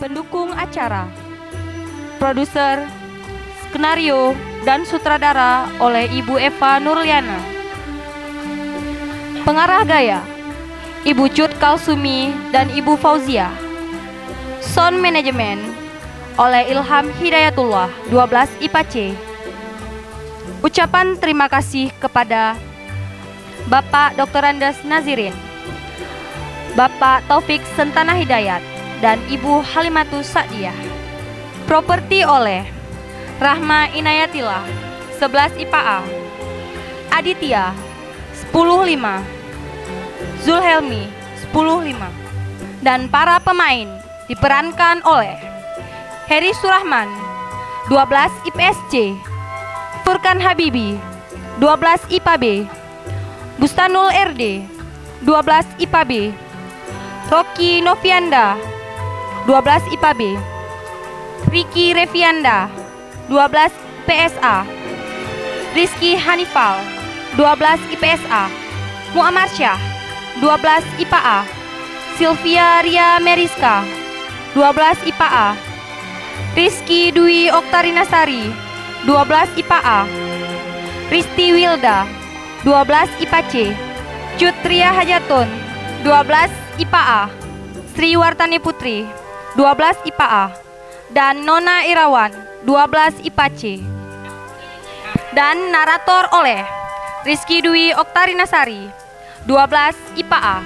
Pendukung acara. Produser Skenario dan sutradara oleh Ibu Eva Nurliana. Pengarah gaya Ibu Cut Kalsumi dan Ibu Fauzia. Sound Management oleh Ilham Hidayatullah 12 IPA C. Ucapan terima kasih kepada Bapak Dr. Andes Nazirin Bapak Taufik Sentana Hidayat dan Ibu Halimatus Sa'diyah. Properti oleh Rahma Inayatillah 11 IPA A. Aditya 105 Zulhelmi 105 dan para pemain diperankan oleh Heri Surahman 12 IPSC Furkan Habibi 12 IPA B. Bustanul RD 12 IPA B. Rocky Novianda 12 IPA B Ricky Revianda 12 PSA Rizky Hanifal 12 IPSA Muammar Syah 12 IPA A Sylvia Ria Meriska 12 IPA A Rizky Dwi Oktarinasari 12 IPA A Risti Wilda 12 IPA C Cutria Hajatun 12 IPA A Sri Wartani Putri 12 IPA A dan Nona Irawan 12 IPA C. Dan narator oleh Rizky Dwi Oktarinasari 12 IPA A